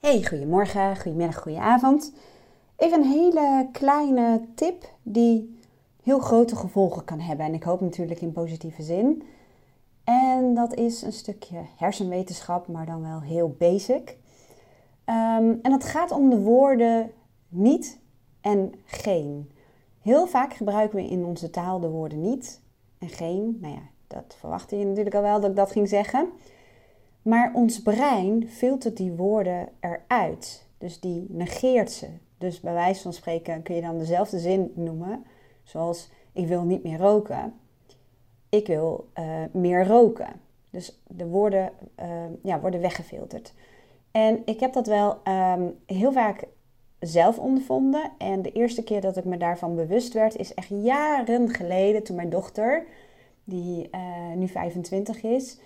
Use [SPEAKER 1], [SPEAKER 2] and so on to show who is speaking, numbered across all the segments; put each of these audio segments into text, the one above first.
[SPEAKER 1] Hey, goedemorgen, goedemiddag, goedenavond. Even een hele kleine tip die heel grote gevolgen kan hebben. En ik hoop natuurlijk in positieve zin. En dat is een stukje hersenwetenschap, maar dan wel heel basic. Ehm, en dat gaat om de woorden niet en geen. Heel vaak gebruiken we in onze taal de woorden niet en geen. Nou ja, dat verwachtte je natuurlijk al wel dat ik dat ging zeggen. Maar ons brein filtert die woorden eruit. Dus die negeert ze. Dus bij wijze van spreken kun je dan dezelfde zin noemen. Zoals ik wil niet meer roken. Ik wil uh, meer roken. Dus de woorden uh, ja, worden weggefilterd. En ik heb dat wel um, heel vaak zelf ondervonden. En de eerste keer dat ik me daarvan bewust werd, is echt jaren geleden toen mijn dochter, die uh, nu 25 is,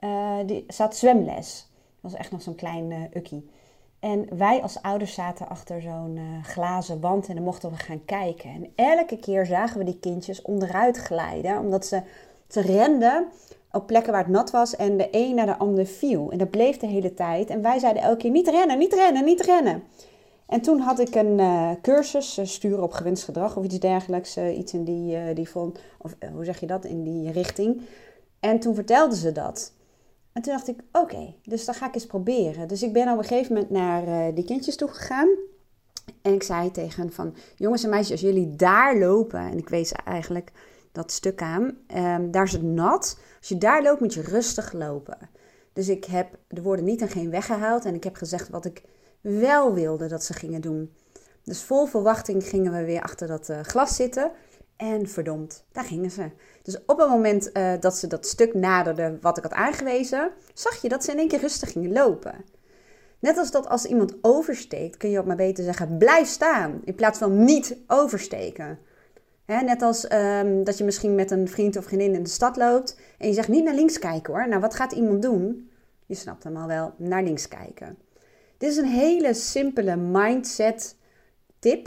[SPEAKER 1] uh, die zat zwemles. Dat was echt nog zo'n klein uh, ukkie. En wij als ouders zaten achter zo'n uh, glazen wand en dan mochten we gaan kijken. En elke keer zagen we die kindjes onderuit glijden, omdat ze, ze renden op plekken waar het nat was en de een naar de ander viel. En dat bleef de hele tijd. En wij zeiden elke keer: niet rennen, niet rennen, niet rennen. En toen had ik een cursus, sturen op gewenst gedrag of iets dergelijks, iets in die, die vond, of hoe zeg je dat, in die richting. En toen vertelden ze dat. En toen dacht ik, oké, dus dan ga ik eens proberen. Dus ik ben op een gegeven moment naar uh, die kindjes toe gegaan. En ik zei tegen hen van, jongens en meisjes, als jullie daar lopen... en ik wees eigenlijk dat stuk aan, um, daar is het nat. Als je daar loopt, moet je rustig lopen. Dus ik heb de woorden niet en geen weggehaald. En ik heb gezegd wat ik wel wilde dat ze gingen doen. Dus vol verwachting gingen we weer achter dat uh, glas zitten... En verdomd, daar gingen ze. Dus op het moment uh, dat ze dat stuk naderden wat ik had aangewezen, zag je dat ze in één keer rustig gingen lopen. Net als dat als iemand oversteekt, kun je ook maar beter zeggen: blijf staan. In plaats van niet oversteken. Net als um, dat je misschien met een vriend of vriendin in de stad loopt en je zegt niet naar links kijken hoor. Nou, wat gaat iemand doen? Je snapt hem al wel, naar links kijken. Dit is een hele simpele mindset tip